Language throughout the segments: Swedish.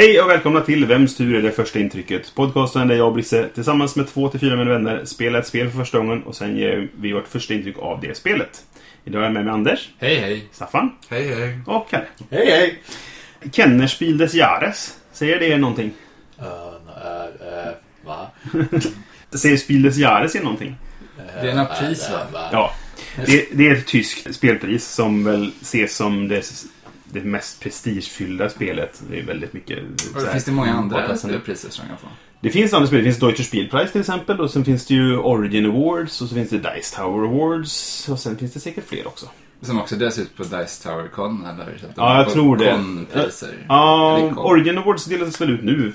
Hej och välkomna till Vems tur är det första intrycket? Podcasten där jag och Brisse tillsammans med två till fyra mina vänner spelar ett spel för första gången och sen ger vi vårt första intryck av det spelet. Idag är jag med mig Anders, Hej hej. Staffan Hej hej. och Kalle. Hej hej! Kennerspiel des Jahres. Säger det någonting? va? Säger Spiel des Jahres er någonting? Det är något pris va? Ja. Det, det är ett tyskt spelpris som väl ses som det, det mest prestigefyllda spelet. Det är väldigt mycket... så här- Finns det många andra priser som jag får? Det finns andra spel. Det finns Deutsche Spielpreis till exempel. Och sen finns det ju Origin Awards. Och så finns det Dice Tower Awards. Och sen finns det säkert fler också. Som också delas ut på Dice Tower Con eller? Ja, jag tror det. Con-priser. Ja, con. Origin Awards delas väl ut nu.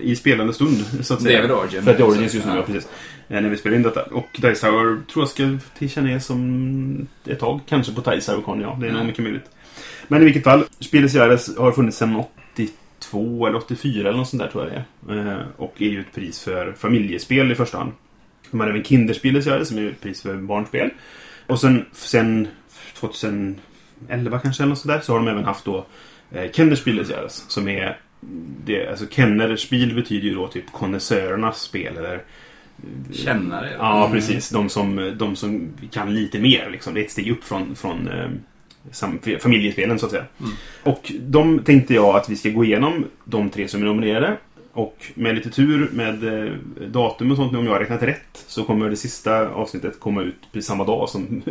I spelande stund, så att Det säga. är väl Origin För att det är Origins just nu, ja. precis. När vi spelar in detta. Och Dice Tower tror jag ska tillkännages som ett tag. Kanske på Dice Tower Con, ja. Det är nog Mm. mycket möjligt. Men i vilket fall, Speles Jahres har funnits sedan 82 eller 84 eller något sånt där tror jag det är. Eh, Och är ju ett pris för familjespel i första hand. De har även Kinderspieles Jahres som är ett pris för barnspel. Och sen, sen 2011 kanske eller något sånt där så har de även haft då eh, Kennerspieles Jahres som är det, alltså Kennerspiel betyder ju då typ konnässörernas spel eller Kännare. Ja, precis. De som, de som kan lite mer. Liksom. Det är ett steg upp från, från eh, familjespelen, så att säga. Mm. Och de tänkte jag att vi ska gå igenom de tre som är nominerade. Och med lite tur med eh, datum och sånt, om jag har räknat rätt, så kommer det sista avsnittet komma ut precis samma dag som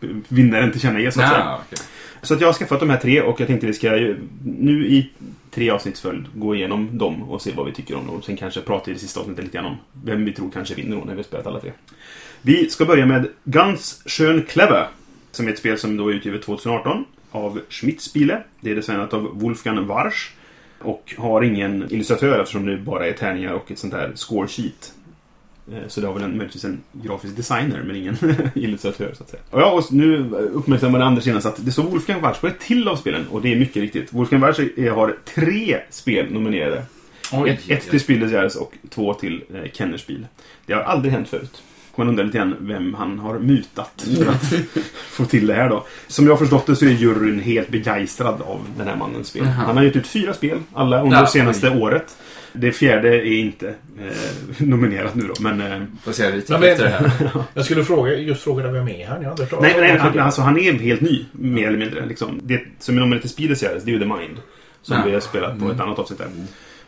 vinnaren tillkännages, så att säga. Ja, okej. Så att jag har skaffat de här tre och jag tänkte vi ska nu i tre avsnittsföljd gå igenom dem och se vad vi tycker om dem. Sen kanske prata i det sista avsnittet lite grann om vem vi tror kanske vinner då när vi har spelat alla tre. Vi ska börja med Guns Schön Clever. Som är ett spel som då är utgivet 2018 av Schmidt-Spiele. Det är designat av Wolfgang Warsch. Och har ingen illustratör eftersom det bara är tärningar och ett sånt här score sheet. Eh, Så det har väl en, möjligtvis en grafisk designer men ingen illustratör så att säga. Och ja, och nu uppmärksammade Anders senast att det står Wolfgang Warsch på ett till av spelen och det är mycket riktigt. Wolfgang Warsch har tre spel nominerade. Oj, ett, ett till Jahres och två till eh, Kennerspiel. Det har aldrig hänt förut. Man undrar lite grann vem han har mutat för att få till det här då. Som jag har förstått det så är juryn helt begeistrad av den här mannens spel. Jaha. Han har gett ut fyra spel, alla under Ja, det senaste oj. året. Det fjärde är inte eh, nominerat nu då, men... Eh, Får se Men- tycker efter det här. Jag skulle fråga, just fråga vem är han? Jag har nej, nej, han, alltså han är helt ny, mer eller mindre. Liksom. Det som är nominerat till Speed des Jahres, det är ju The Mind. Som Ja. vi har spelat på ett annat avsnitt där.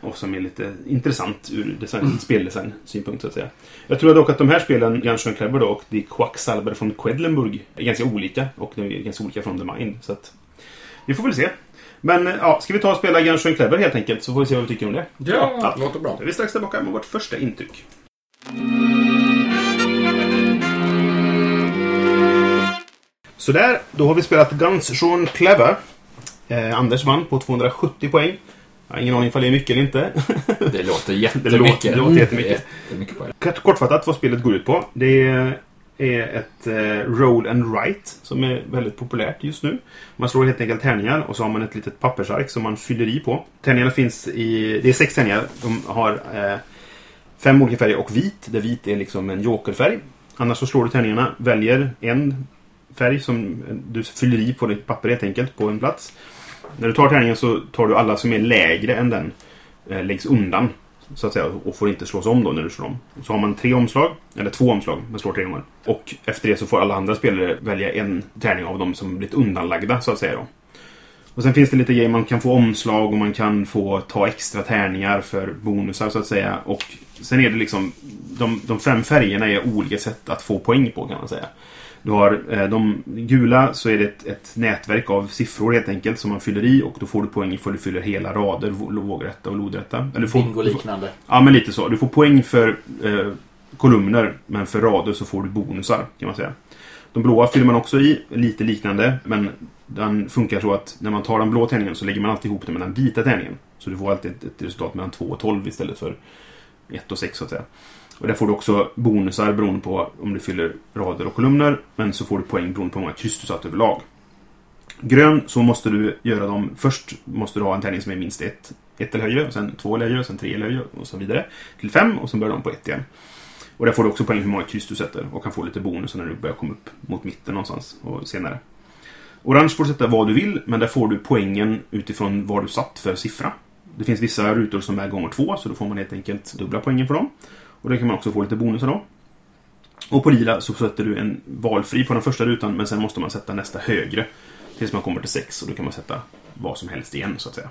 Och som är lite intressant ur design, speldesign-synpunkt så att säga. Jag tror dock att de här spelen, Jan Clever då och Die Quacksalber från Quedlinburg, är ganska olika. Och de är ganska olika från The Mind. Så att vi får väl se. Men ja, ska vi ta och spela Jan Clever helt enkelt så får vi se vad vi tycker om det. Ja, låter bra. Då är vi strax tillbaka med vårt första intryck. Sådär, då har vi spelat Guns Sean Clever. Eh, Anders vann på 270 poäng. Jag har ingen aning ifall det är mycket eller inte. Det låter Det jättemycket. låter- det låter jättemycket. Jättemycket. Kort- Kortfattat vad spelet går ut på. Det är ett eh, roll and write som är väldigt populärt just nu. Man slår helt enkelt tärningar och så har man ett litet pappersark som man fyller i på. Tärningarna finns i... Det är sex tärningar. De har eh, fem olika färger och vit. Där vit är liksom en jokerfärg. Annars så slår du tärningarna, väljer en färg som du fyller i på ditt papper helt enkelt på en plats. När du tar tärningen så tar du alla som är lägre än den eh, läggs undan. Så att säga, och får inte slås om då när du slår om. Så har man tre omslag, eller två omslag, man slår tre gånger. Och efter det så får alla andra spelare välja en tärning av dem som blivit undanlagda, så att säga då. Och sen finns det lite grejer, man kan få omslag och man kan få ta extra tärningar för bonusar så att säga. Och sen är det liksom, de, de fem färgerna är olika sätt att få poäng på kan man säga. Du har eh, de gula så är det ett, ett nätverk av siffror helt enkelt som man fyller i och då får du poäng ifall du fyller hela rader, vågrätta och lodrätta. Eller får, Bingo-liknande. Ja, men lite så. Du får poäng för eh, kolumner, men för rader så får du bonusar, kan man säga. De blåa fyller man också i, lite liknande, men den funkar så att när man tar den blå tärningen så lägger man alltid ihop den med den vita tärningen. Så du får alltid ett, ett resultat mellan 2 och 12 istället för 1 och 6 så att säga. Och där får du också bonusar beroende på om du fyller rader och kolumner. Men så får du poäng beroende på hur många kryss du satt överlag. Grön så måste du göra dem... Först måste du ha en tärning som är minst ett, ett eller högre, sen två eller högre, sen tre eller högre och så vidare. Till fem och sen börjar de på ett igen. Och där får du också poäng hur många kryss du sätter och kan få lite bonus när du börjar komma upp mot mitten någonstans och senare. Orange får du sätta vad du vill, men där får du poängen utifrån vad du satt för siffra. Det finns vissa rutor som är gånger två, så då får man helt enkelt dubbla poängen för dem. Och där kan man också få lite bonusar då. Och på lila så sätter du en valfri på den första rutan, men sen måste man sätta nästa högre. Tills man kommer till sex, och då kan man sätta vad som helst igen, så att säga.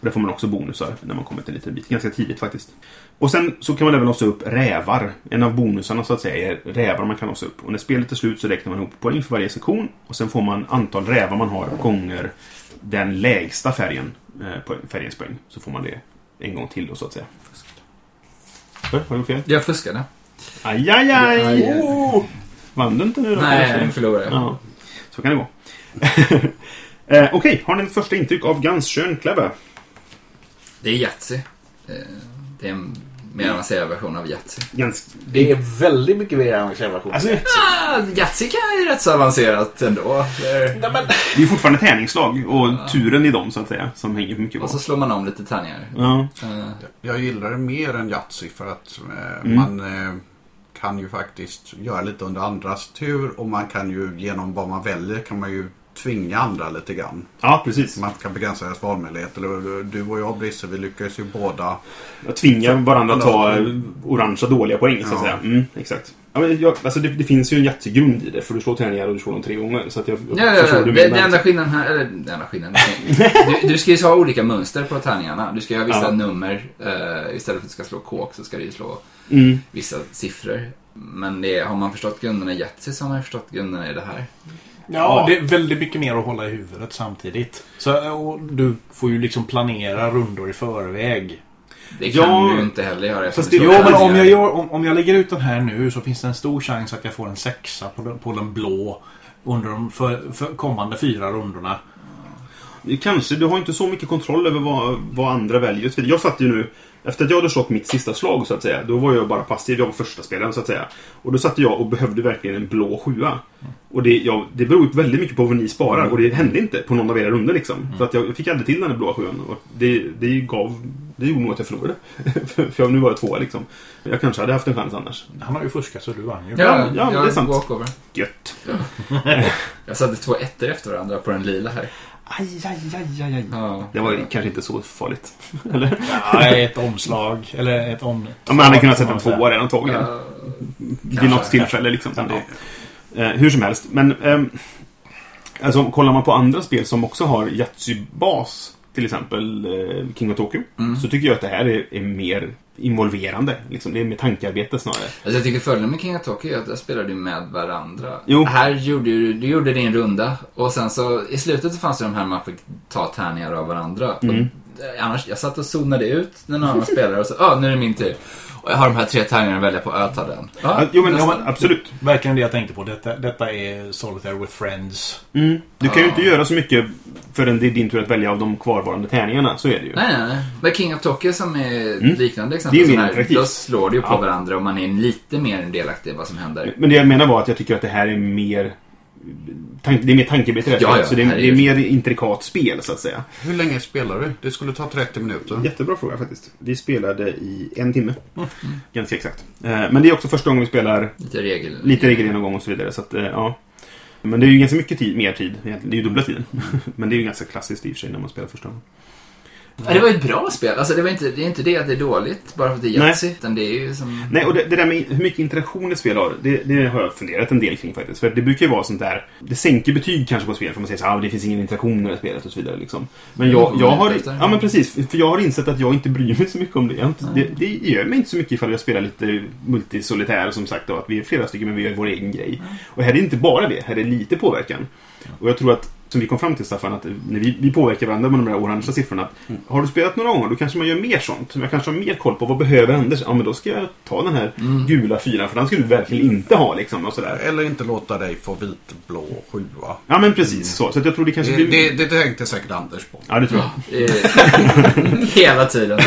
Och där får man också bonusar när man kommer till en liten bit. Ganska tidigt faktiskt. Och sen så kan man även låsa upp rävar. En av bonusarna så att säga är rävar man kan låsa upp. Och när spelet är slut så räknar man ihop poäng för varje sektion. Och sen får man antal rävar man har gånger den lägsta färgen, eh, färgens poäng. Så får man det en gång till då så att säga. Har jag gjort fel? Jag fuskade. Aj, aj, aj! Aj. Oh! Vann du inte nu då? Nej, jag förlorade. Ja, så kan det gå. eh, Okej, har ni ett första intryck av Guns Clever? Det är Yatzy. Eh, Det är en mer avancerad version av Yatzy. Ganska... Det är väldigt mycket mer avancerad version. Alltså, Ah, Yatzy kan är rätt så avancerat ändå. Det- Nej, men, det är fortfarande tärningslag och turen i dem så att säga som hänger mycket på. Och så slår man om lite tärningar. Ja, Eh, Jag gillar det mer än Yatzy för att eh, Mm. man eh, kan ju faktiskt göra lite under andras tur och man kan ju genom vad man väljer kan man ju tvinga andra lite grann. ja precis. Man kan begränsa deras valmöjligheter. Eller Du och jag Brisse, vi lyckas ju båda. Jag tvingar varandra att ta eh, orangea dåliga poäng så att Ja. säga. Mm, exakt. Ja, men jag, alltså det, det finns ju en Yatzy-grund i det. För du slår tärningar och du slår dem tre gånger. Så att jag, jag Ja, ja, ja. Det, det enda skillnaden här, eller det enda skillnaden. Du, du ska ju ha olika mönster på tärningarna. Du ska ju ha vissa Ja. nummer. Eh, istället för att du ska slå kåk så ska du ju slå Mm. vissa siffror. Men det, har man förstått grunderna i Yatzy så har man förstått grunderna i det här. Ja, det är väldigt mycket mer att hålla i huvudet samtidigt. Så, och du får ju liksom planera rundor i förväg. Det kan Ja, du ju inte heller göra. fast det- Jo, men om jag, gör, om, om jag lägger ut den här nu så finns det en stor chans att jag får en sexa på den, på den blå under de för, för kommande fyra rundorna. Kanske, du har inte så mycket kontroll över vad, vad andra väljer. Jag satt ju nu, efter att jag hade slått mitt sista slag så att säga, då var jag bara passiv. Jag var första spelaren så att säga. Och då satt jag och behövde verkligen en blå sjua. Och det, jag, det beror ju väldigt mycket på vad ni sparar. Och det hände inte på någon av era runder liksom. Så att jag fick aldrig till den här blåa sjuan. Och det, det gav... Det gjorde nog att jag förlorade. för nu var jag två liksom. Jag kanske hade haft en chans annars. Han har ju fuskat så du vann ju. Ja, Ja, ja, ja, det är sant. Walkover. Gött. Jag satte två ettor efter varandra på den lila här. Aj, aj, aj, aj, aj. Ja. Det var kanske inte så farligt. Eller? Nej, ett omslag. Eller ett om... Ja, man hade kunnat sätta en tvåa redan antagligen. Ja, vid något tillfälle liksom. Men det, Ja. Eh, hur som helst. Men ehm, alltså, kollar man på andra spel som också har Yatzy-bas, till exempel eh, King of Tokyo, Mm. så tycker jag att det här är, är mer involverande. Liksom. Det är mer tankearbete snarare. Alltså jag tycker fördelen med King of Tokyo är att där spelar du med varandra. Jo. Här gjorde du, du gjorde din runda och sen så i slutet så fanns det de här man fick ta tärningar av varandra. Mm. Eh, annars, jag satt och zonade ut när någon annan spelare och så, ja nu är det min tur. Och jag har de här tre tärningarna att välja på, jag tar den. Ja, jo, men, ja, men absolut. Verkligen det jag tänkte på. Detta, detta är Solitaire with Friends. Mm. Du kan ju Ja. inte göra så mycket förrän det är din tur att välja av de kvarvarande tärningarna. Så är det ju. Nej, nej, nej. Men King of Tokyo som är Mm. liknande exempel. Det är mer. Då slår du ju på Ja. varandra och man är lite mer delaktig i vad som händer. Men det jag menar var att jag tycker att det här är mer... Tank, det är mer här Ja, ja, så det är, det är mer intrikat spel så att säga. hur länge spelar du? Det skulle ta 30 minuter. Jättebra fråga faktiskt. Vi spelade i en timme. Ganska exakt. Eh, Men det är också första gången vi spelar Lite regel. lite regelgenomgång och så vidare. Så att, eh, ja. Men det är ju ganska mycket tid, mer tid. Det är ju dubbla tiden. Men det är ju ganska klassiskt i och för sig när man spelar första gången. Ja, det var ett bra spel. Alltså, det, var inte, det är inte det att det är dåligt bara för att det är. Yatzy. Utan det är ju som... Nej, och det, det där med hur mycket interaktion ett spel har, det, det har jag funderat en del kring faktiskt. För det brukar ju vara sånt där, det sänker betyg kanske på spel för man säger så ah, det finns ingen interaktion i det spelet och så vidare. Liksom. Men jag, jag har, ja men precis, för jag har insett att jag inte bryr mig så mycket om det. Jag, det, det gör mig inte så mycket ifall jag spelar lite multisolitär som sagt då, att vi är flera stycken men vi gör vår egen grej. Och här är det inte bara det, här är lite påverkan. Och jag tror att Som vi kom fram till Staffan, att när vi, vi påverkar varandra med de där orangea siffrorna. Att, Mm. Har du spelat några gånger, då kanske man gör mer sånt. Jag kanske har mer koll på vad behöver Anders? Ja, men då ska jag ta den här Mm. gula fyran, för den ska du verkligen inte ha. Liksom, och sådär. Eller inte låta dig få vitblå sjua. Ja, men precis så. Så att jag tror det kanske Det, blir... det, det tänkte säkert Anders på. Ja, det tror jag. Hela tiden.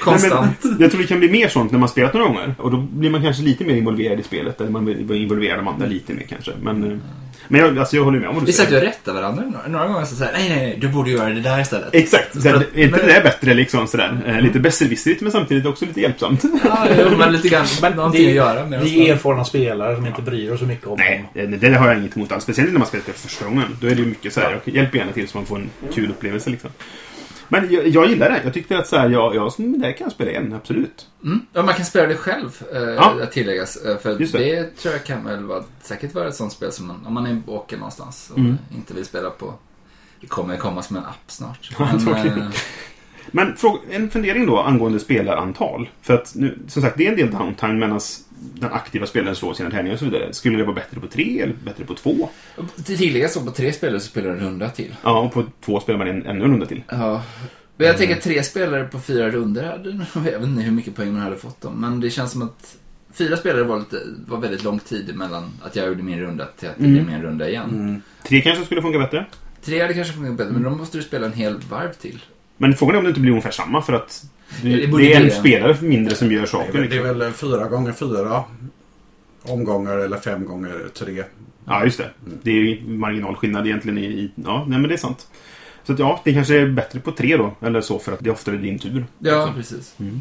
Konstant. Nej, men jag tror det kan bli mer sånt när man spelat några gånger. Och då blir man kanske lite mer involverad i spelet. Eller man blir involverad de andra lite mer kanske. Men, eh, men jag, alltså, jag håller med om vad du Vi satt ju säger. och rättade varandra några, några gånger. Så såhär, nej, nej, nej, du borde göra det där istället. Exakt. Så, att- är inte men- det där bättre liksom sådär? Eh, lite besserwisserigt men samtidigt också lite hjälpsamt. Ja, jo, men lite grann. Men någonting det- att göra med. Vi är erfarna spelare som inte bryr oss så mycket om Nej, det, det har jag inget emot alls. Speciellt när man spelar för första gången. Då är det ju mycket så här, jag hjälper gärna till så man får en kul upplevelse liksom. Men jag, jag gillar det. Jag tyckte att så här, jag, jag, det kan jag spela igen, absolut. Mm. Ja, man kan spela det själv, eh, Ja. att tilläggas. Eh, för det. det. tror jag kan väl vara, säkert vara ett sånt spel som man, om man är, åker någonstans och Mm. inte vill spela på. Det kommer komma som en app snart. Men, Men en fundering då angående spelarantal. För att nu, som sagt, det är en del downtime medan den aktiva spelaren slår sina tärningar och så vidare. Skulle det vara bättre på tre eller bättre på två? till tilläggas så på tre spelare så spelar du en runda till. Ja, och på två spelar man en, ännu en runda till. Ja. Men jag tänker att tre spelare på fyra runder hade, jag vet inte hur mycket poäng man hade fått dem. Men det känns som att fyra spelare var, lite, var väldigt lång tid mellan att jag gjorde min runda till att det Mm. blev min runda igen. Tre kanske skulle funka bättre. Tre hade kanske funkat bättre, men då måste du spela en hel varv till. Men frågan är om det inte blir ungefär samma för att det, det det, är en bli det. spelare mindre som gör Det saker. är, väl, det Liksom. är väl fyra gånger fyra omgångar eller fem gånger tre. Ja, just det. Det är ju marginalskillnad egentligen i... i ja, nej men det är sant. Så att, ja, det kanske är bättre på tre då. Eller så för att det är oftare din tur. Ja, Liksom. precis. Mm.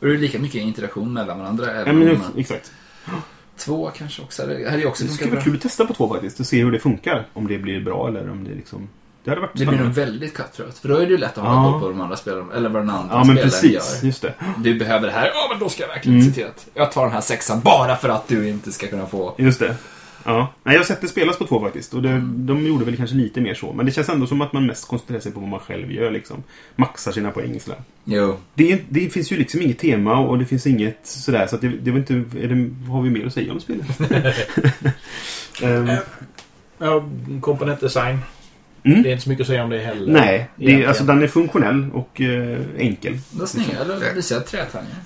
Och det är lika mycket interaktion mellan varandra. Ja, men, man, exakt. två kanske också. Det hade ju också Det skulle vara kul att testa på två faktiskt. Och se hur det funkar. Om det blir bra eller om det liksom... Det hade varit Det blir nog väldigt cutthroat. För då är det ju lätt att hålla koll på de andra spelarna. Eller vad den andra Ja, men spelaren precis. gör. Just det. Du behöver det här. Ja, men då ska jag verkligen Mm. se till att jag tar den här sexan bara för att du inte ska kunna få... Just det. Ja. Nej, jag har sett det spelas på två faktiskt. Och det, de gjorde väl kanske lite mer så. Men det känns ändå som att man mest koncentrerar sig på vad man själv gör. Liksom. Maxar sina poäng sådär. Jo. Det, det finns ju liksom inget tema och det finns inget sådär. Så att det, det var inte... Är det, vad har vi mer att säga om spelet? Ehm, Ja, komponentdesign. Mm. Det är inte så mycket att säga om det heller. Nej, det, alltså den är funktionell och eh, enkel. Det är snygga. Eller visar jag trätärningar.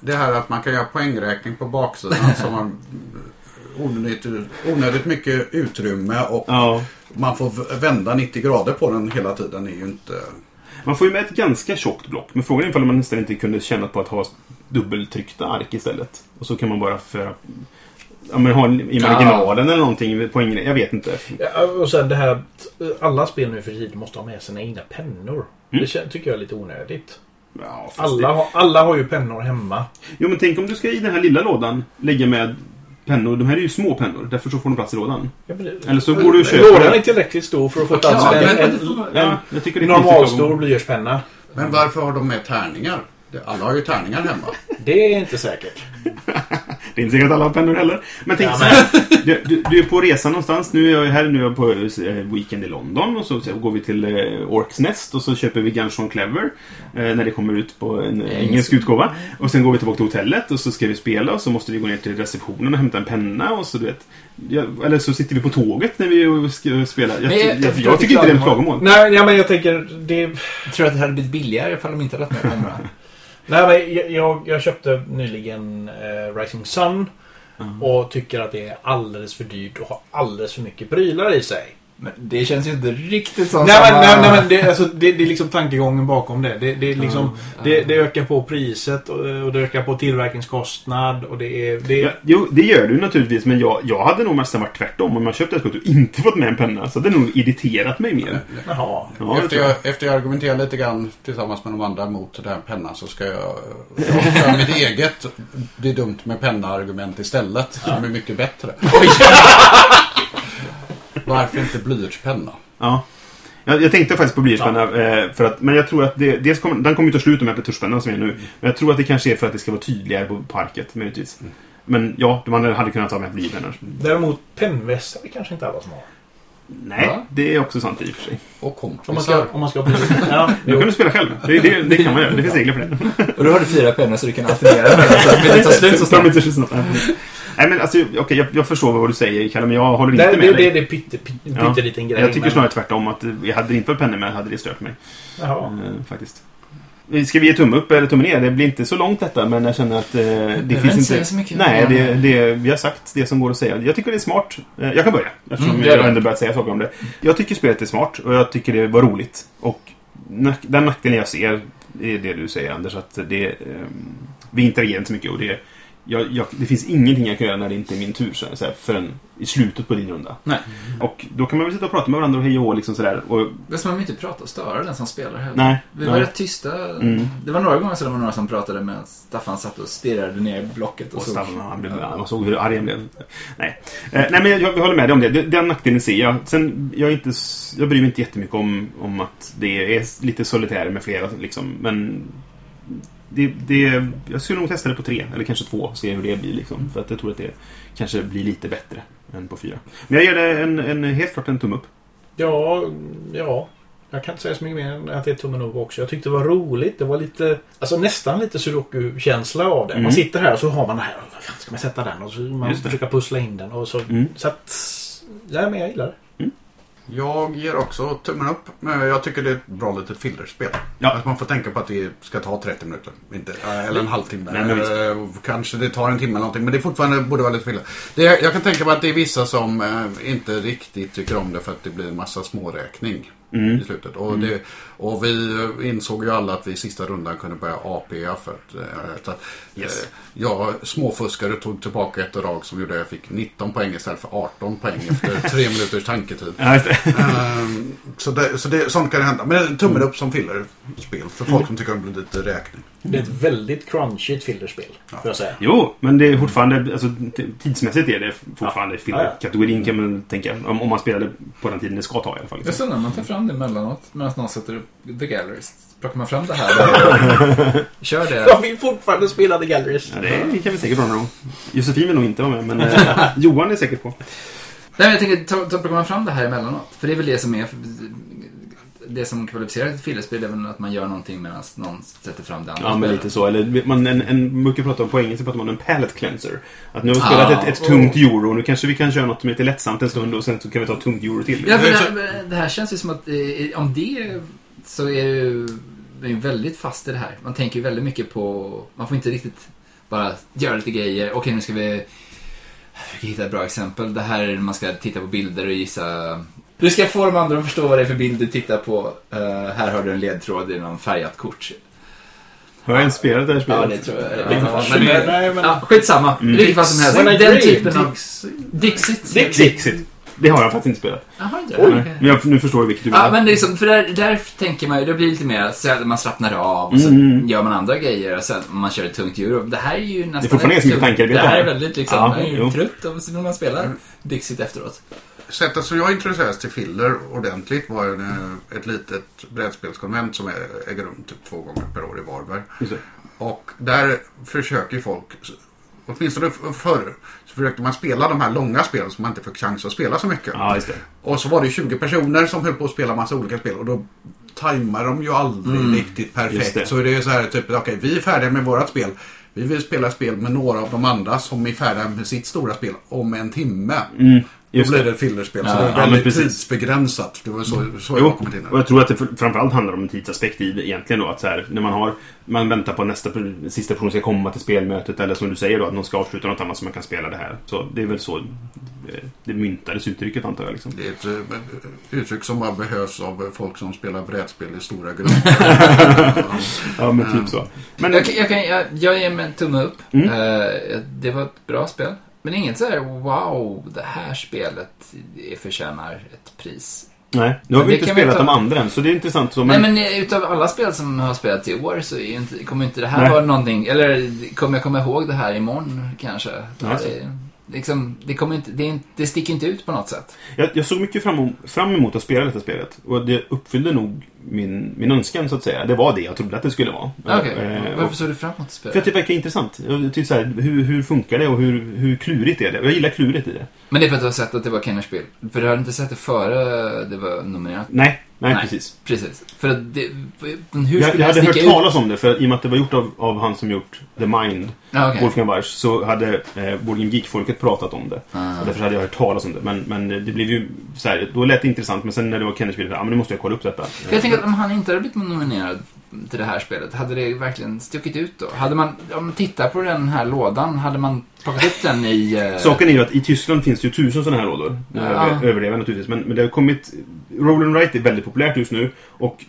Det här att man kan göra poängräkning på baksidan som har onödigt, onödigt mycket utrymme och Ja. man får vända 90 grader på den hela tiden är ju inte... Man får ju med ett ganska tjockt block. Men frågan är ifall man nästan inte kunde känna på att ha dubbeltryckta ark istället. Och så kan man bara föra... Ja, men ha i Ja. marginalen eller någonting. Poäng, jag vet inte. Ja, och sen det här att alla spel nu för tiden måste ha med sina egna pennor. Det kän- tycker jag är lite onödigt. Ja, Alla det... har, alla har ju pennor hemma. Jo, men tänk om du ska i den här lilla lådan lägga med pennor. De här är ju små pennor. Därför så får de plats i lådan. Ja, men det- Eller så går du och köper... Lådan är tillräckligt stor för att få plats Ja, med en, det Ja, det normalstor blyertspenna. Men varför har de med tärningar? Det- Alla har ju tärningar hemma. Det är inte säkert. Det är inte säkert att alla har pennor heller. Men tänk Ja, så här. Du, du, du är på resa någonstans. Nu är jag här nu är jag på eh, weekend i London. Och så, så går vi till eh, Orks Nest. Och så köper vi Gunshon Clever. Eh, när det kommer ut på en engelsk utgåva. Och sen går vi tillbaka till hotellet. Och så ska vi spela. Och så måste vi gå ner till receptionen och hämta en penna. Och så du vet. Ja, eller så sitter vi på tåget när vi ska spela. Jag, jag, jag- jag, tycker inte det är ett klagomål. Nej, ja, men jag tänker... Det, Jag tror att det hade blivit billigare ifall de inte hade haft med. Nej, men jag, jag, jag köpte nyligen eh, Rising Sun. Och tycker att det är alldeles för dyrt och har alldeles för mycket prylar i sig. Men det känns ju inte riktigt som Nej men, samma... nej, nej, men det, alltså, det, det är liksom tankegången bakom det. Det, det, liksom, Ja. det, det ökar på priset och, och det ökar på tillverkningskostnad. Och det är... Det, Ja, jo, det gör du naturligtvis. Men jag, jag hade nog nästan varit tvärtom. Om man köpte ett kort och inte fått med en penna. Så hade det nog irriterat mig mer. Jaha. Ja, efter, jag. jag, efter jag argumenterar lite grann tillsammans med de andra mot den här pennan så ska jag jag köra mitt eget det är dumt med penna-argument istället. Som är mycket bättre. Varför inte blyertspenna? Ja. Jag, jag tänkte faktiskt på blyertspenna. Eh, för att, men jag tror att det, dels kommer, den kommer ju ta slut om jag blir tuschpennan som är nu. Men jag tror att det kanske är för att det ska vara tydligare på parket möjligtvis. Men ja, man hade kunnat ta med blyertspennor. Däremot pennvässare kanske inte alla som har. Nej, Va? det är också sant i och för sig. Och Om man kompisar. ska, om man ska bli... Ja, jo. kan du spela själv. Det, det, det kan man göra. Det finns regler för det. Och då har du fyra pennor så du kan alternera mellan så att det tar slut så snabbt. Nej, men alltså, okej, jag, jag förstår vad du säger, Kalle, men jag håller inte Det, med det, dig. det, det är pytte, pytte, Ja. pytteliten grej. Jag tycker men- snarare tvärtom, att jag hade det inte varit pennor med hade det stört mig. Jaha. Eh, faktiskt. Ska vi ge tumme upp eller tumme ner? Det blir inte så långt detta, men jag känner att eh, det inte finns säga inte... så mycket. Nej, det, det, vi har sagt det som går att säga. Jag tycker det är smart. Eh, jag kan börja, eftersom Mm, jag det. ändå börjat säga saker om det. Jag tycker spelet är smart och jag tycker det var roligt. Och den nackdelen jag ser är det du säger, Anders, att det... Eh, vi interagerar inte så mycket och det... Jag, jag, det finns ingenting jag kan göra när det inte är min tur så här, så här, förrän i slutet på din runda. Nej. Och då kan man väl sitta och prata med varandra och hej och liksom sådär. Och, Men man vill inte prata och störa den som spelar heller. nej. Vi var nej. rätt tysta. Mm. Det var några gånger så det var några som pratade medan Staffan satt och stirrade ner i blocket. Och, Och. Staffan, han blev, man såg hur arg han blev. Nej. Eh, nej, men jag, jag håller med dig om det. Den- Den nackdelen ser jag. Sen, jag, är inte, jag bryr mig inte jättemycket om, om att det är lite solitär med flera, liksom. Men det, det, jag skulle nog testa det på tre, eller kanske två, och se hur det blir. Liksom. För att jag tror att det kanske blir lite bättre än på fyra. Men jag ger det en, en, helt klart en tumme upp. Ja, ja. Jag kan inte säga så mycket mer än att det är tummen upp också. Jag tyckte det var roligt. Det var lite, alltså nästan lite sudoku-känsla av det. Mm. Man sitter här och så har man det här. Vad fan ska man sätta den? Och så man försöker pussla in den. Och så, Mm. så att, ja, men jag gillar det. Jag ger också tummen upp. Jag tycker det är ett bra litet fillerspel. Ja. Att man får tänka på att det ska ta 30 minuter. Inte, eller en halvtimme. Nej. Eh, Kanske det tar en timme eller någonting. Men det är fortfarande borde vara lite filler. Det, jag kan tänka mig att det är vissa som eh, inte riktigt tycker om det för att det blir en massa småräkning. Mm. I slutet. Och, det, och vi insåg ju alla att vi i sista rundan kunde börja APA för att, eh, så att Yes. eh, jag småfuskare tog tillbaka ett drag som gjorde att jag fick 19 poäng istället för 18 poäng efter tre minuters tanketid. Ja, det. Ehm, så det, så det, sånt kan hända. Men tummen upp som fillerspel för folk som tycker om det blir lite räkning. Det är ett väldigt crunchigt fillerspel. Får jag säga. Jo, men det är fortfarande, alltså, tidsmässigt är det fortfarande Ja, ja. filmkategorin kan man tänka. Om, om man spelade på den tiden det ska ta i alla fall. Liksom. så när man tar fram det emellanåt, medan någon sätter upp The Galleries. Plockar man fram det här och kör det. Jag vill fortfarande spela The Galleries. Ja, det kan vi säkert vara någon gång. Josefin vill nog inte vara med, men eh, Johan är säkert på. Nej, men jag tänker, ta, ta, plockar man fram det här emellanåt. För det är väl det som är... Det som kvalificerar till fillerspel är väl att man gör någonting medan någon sätter fram det andra Ja, men lite så. Eller man, en, en, mycket pratar om på engelska pratar man om en palette cleanser. Att nu har vi Ah. spelat ett, ett tungt euro, nu kanske vi kan köra något som är lite lättsamt en stund och sen så kan vi ta ett tungt euro till. Ja, för det, här, det här känns ju som att eh, om det så är det ju det är ju väldigt fast i det här. Man tänker ju väldigt mycket på... Man får inte riktigt bara göra lite grejer. Okej, nu ska vi... Jag försöker hitta ett bra exempel. Det här är när man ska titta på bilder och gissa... Du ska få de andra att förstå vad det är för bild du tittar på. Eh, här har du en ledtråd i någon färgat kort. Har jag ens spelat det här spelet? Ja, det tror jag. Ja, men det, nej, men- ja, skitsamma. Mm. Vilket fall som helst. Den dream, typen av... Dixit. Dixit. Dixit. Det har jag faktiskt inte spelat. Jaha, inte det? Men jag, nu förstår jag vilket du Ja, menar. men det är liksom, för där, där tänker man ju, det blir lite mer så att man slappnar av och så Mm. gör man andra grejer och sen man kör ett tungt euro. Det här är ju nästan... Det är fortfarande ganska mycket tankearbete Det här är väldigt liksom, Ja, man är ju trött av när man spelar Dixit efteråt. Sättet som jag introducerades till filler ordentligt var en, ett litet brädspelskonvent som äger rum typ två gånger per år i Varberg. Och där försöker folk, åtminstone förr, så försökte man spela de här långa spelen som man inte fick chans att spela så mycket. Ja. Och så var det 20 personer som höll på att spela massa olika spel och då tajmar de ju aldrig riktigt Just perfekt. det. Så det är så här typ, okej vi är färdiga med vårat spel. Vi vill spela spel med några av de andra som är färdiga med sitt stora spel om en timme. Mm, Då just blir det. det ett fillerspel. Ja, så det ja, är väldigt precis. tidsbegränsat. Det var så, så jag Jo, har kommit in och jag tror att det fr- framförallt handlar om en tidsaspekt i det egentligen då. Att så här, när man har man väntar på att nästa sista person ska komma till spelmötet eller som du säger då att någon ska avsluta något annat så man kan spela det här. Så det är väl så eh, det myntades uttrycket antar jag liksom. Det är ett eh, uttryck som bara behövs av folk som spelar brädspel i stora grupper. Ja, men typ så. Men Jag, kan- jag, kan, jag, jag ger mig en tumme upp. Mm. Eh, det var ett bra spel. Men inget så här, wow, det här spelet det förtjänar ett pris. nej, nu har Men vi det inte kan vi spelat ta- de andra än så det är intressant. Så, Nej men, men eh, utav alla spel som har spelats i år så är inte, kommer inte det här Nej. vara någonting, eller kommer jag komma ihåg det här imorgon kanske? Ja, så. det, liksom, det, kommer inte, det, är inte, det sticker inte ut på något sätt. Jag, jag såg mycket fram, fram emot att spela detta spelet. Och det uppfyllde nog min, min önskan, så att säga. Det var det jag trodde att det skulle vara. Okej, Eh, varför såg du fram emot För att det spelet? verkar intressant. Tycker så här, hur, hur funkar det och hur, hur klurigt är det? Jag gillar klurigt i det. Men det är för att du har sett att det var Kenners spel. För du hade inte sett det före det var nominerat. Nej, nej, Nej. precis. Precis. För att det, hur Jag, jag hade hört ut? talas om det, för i och med att det var gjort av, av han som gjort The Mind, Ja, okej. Wolfgang Warsch, så hade eh, Board Game Geek-folket pratat om det. Ah. Och därför hade jag hört talas om det. Men, men det blev ju så här, då lät det intressant. Men sen när det var Kenners spel, ja men nu måste jag kolla upp detta. Jag tänker att om han inte hade blivit nominerad till det här spelet, hade det verkligen stuckit ut då? Hade man, om man tittar på den här lådan, hade man plockat upp den i... eh, Saken är ju att i Tyskland finns det ju tusen sådana här lådor. Ja. Över, överdriven naturligtvis. Men, men det har kommit... Roll and Write är väldigt populärt just nu. Och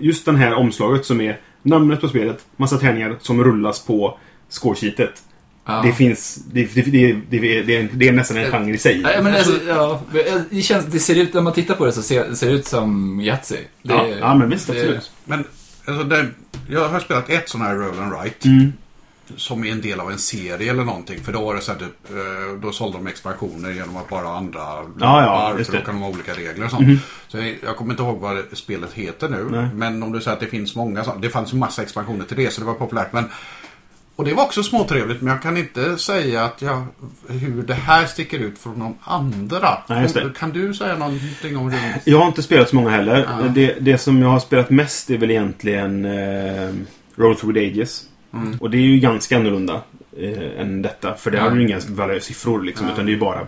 just den här omslaget som är namnet på spelet, massa tärningar som rullas på scoresheetet. ja. Det finns... Det, det, det, det, det, är, det är nästan en genre i sig. Ja, men alltså, ja, det, känns, det ser ut, när man tittar på det så ser det ut som Yatzy. Det- ja, ja, men visst, det- absolut. Men alltså, det, jag har spelat ett sån här roll and write. Mm. Som är en del av en serie eller någonting. För då var det så här, typ, eh, då sålde de expansioner genom att bara andra ja, varv, just för då kan de ha olika regler och sånt. Mhm. Så jag, jag kommer inte ihåg vad spelet heter nu. Nej. Men om du säger att det finns många sådana. Det fanns ju massa expansioner till det så det var populärt. Men, och det var också småtrevligt men jag kan inte säga att jag, hur det här sticker ut från de andra. Nej, just det. Kan du säga någonting om det? Jag har inte spelat så många heller. Ja. Det, det som jag har spelat mest är väl egentligen eh, Roll Through the Ages. Mm. Och det är ju ganska annorlunda eh, än detta. För det Ja. har ju inga siffror liksom. Ja. Utan det är ju bara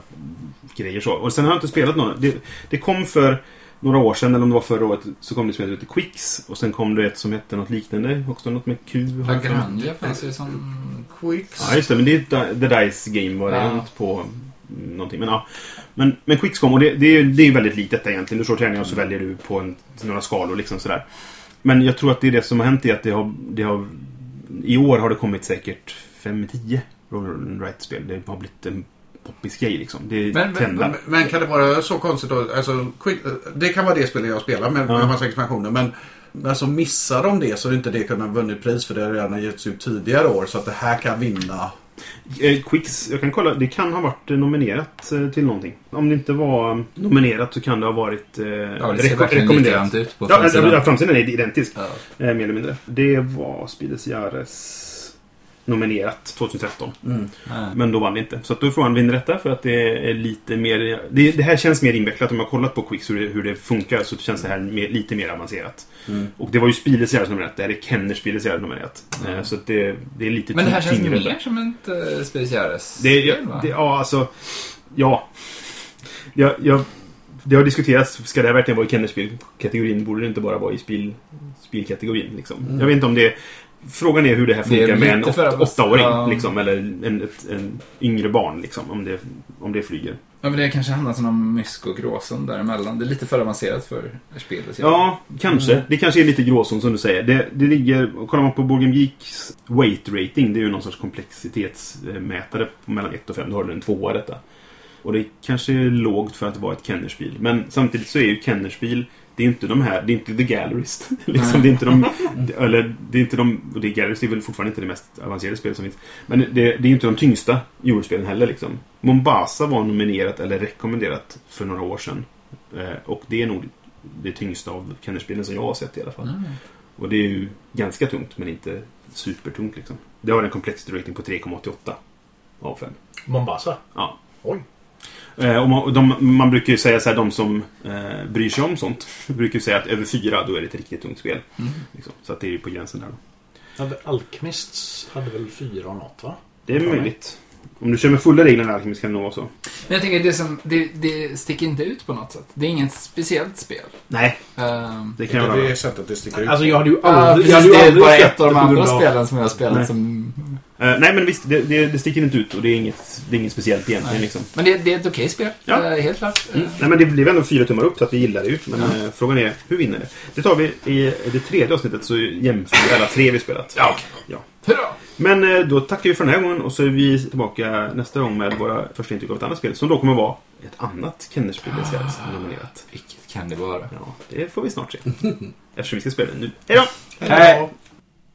grejer så. Och sen har jag inte spelat några. Det, det kom för några år sedan, eller om det var förra året, så kom det som heter Quicks. Och sen kom det ett som hette något liknande. Också något med Q. Lagrange fanns ju som... Quicks? Ja, just det. Men det är ett The Dice Game-variant på mm, någonting. Men ja. Men, men Quicks kom och det, det, är, det är väldigt likt detta egentligen. Du slår tärningar och så väljer du på en, några skalor liksom sådär. Men jag tror att det är det som har hänt är att det har, det har... I år har det kommit säkert 5-10 roll and write-spel. Det har blivit en poppis grej liksom. Det Men- men-. Men, kan det vara så konstigt då? Alltså, quick, det kan vara det spelet jag spelar med, Ja. med massa expansioner. Men alltså, missar de det så är det inte det kunnat ha vunnit pris för det har redan getts ut tidigare år. Så att det här kan vinna. Eh, Quicks, jag kan kolla. Det kan ha varit eh, nominerat eh, till någonting. Om det inte var eh, nominerat så kan det ha varit eh, Ja, det ser reko- verkligen likadant ut på Ja, framsidan. ja, framsidan är identisk. Ja. Eh, mer eller mindre. Det var Spiles Jares nominerat 2013. Ja. Men då vann det inte. Så att då är frågan, vinner detta? För att det är lite mer... Det, det här känns mer invecklat. Om jag har kollat på Quicks hur det, hur det funkar så känns det här mer, lite mer avancerat. Och det var ju Spiles Jares nominerat. Det här är Kenners Spiles Jares nominerat. Eh, så att det, det är lite Men det här känns mer som ett Speciares Det, ja, det, ja, alltså... Ja. Jag, jag, det har diskuterats, ska det här verkligen vara i Kennerspel-kategorin? Borde det inte bara vara i spel, spelkategorin? Liksom? Jag vet inte om det... Frågan är hur det här Det är funkar med en åt, åttaåring. ja. Liksom, eller en, ett, en yngre barn. Liksom, om, det, om det flyger. Ja, men det kanske hamnar som någon mysk och gråzon däremellan. Det är lite för avancerat för spelet. Ja, kanske. Det kanske är lite gråzon som du säger. Det, det ligger... Kollar man på Game Geeks weight rating. Det är ju någon sorts komplexitetsmätare mellan 1 och 5. Då har du en tvåa detta. Och det kanske är lågt för att vara ett Kennerspiel. Men samtidigt så är ju Kennerspiel det är inte de här, det är inte The Gallerist. liksom, det är inte de, eller det är inte de, och det Gallerist är väl fortfarande inte det mest avancerade spelet som finns. Men det, det är inte de tyngsta Eurospelen heller liksom. Mombasa var nominerat eller rekommenderat för några år sedan. Eh, och det är nog det tyngsta av Kennerspelen som jag har sett i alla fall. Mm. Och det är ju ganska tungt men inte supertungt liksom. Det har en complexity rating på 3,88 av 5. Mombasa. Ja. Oj. Eh, och man, de, man brukar ju säga så här, de som eh, bryr sig om sånt, brukar ju säga att över fyra då är det ett riktigt tungt spel. Mm. Liksom. Så att det är ju på gränsen där då. Hade Alchemists hade väl fyra och något va? Det är möjligt. Om du kör med fulla reglerna i Alchemist kan det nog vara så. Men jag tänker, det, som, det, det sticker inte ut på något sätt. Det är inget speciellt spel. Nej, Um, det kan jag vara. det sättet det sticker ut. Alltså jag hade ju aldrig... jag precis. hade ju Det är bara ett av de andra spelen som jag har spelat Nej. som... Eh, nej men visst, det, det, det sticker inte ut och det är inget, det är inget speciellt egentligen liksom. Men det, det är ett okej spel. Ja. Eh, helt klart. Mm. Nej men det blev ändå fyra tummar upp så att vi gillar det ju. Men eh, frågan är, hur vinner det? Det tar vi i det tredje avsnittet så jämför vi alla tre vi spelat. Ja. ja. Hurra! Men eh, då tackar vi för den här gången och så är vi tillbaka nästa gång med våra första intryck av ett annat spel. Som då kommer vara ett annat Kennerspel ah. nominerat. Vilket kan det vara? Ja, det får vi snart se. Eftersom vi ska spela det nu. Hej då! Hej.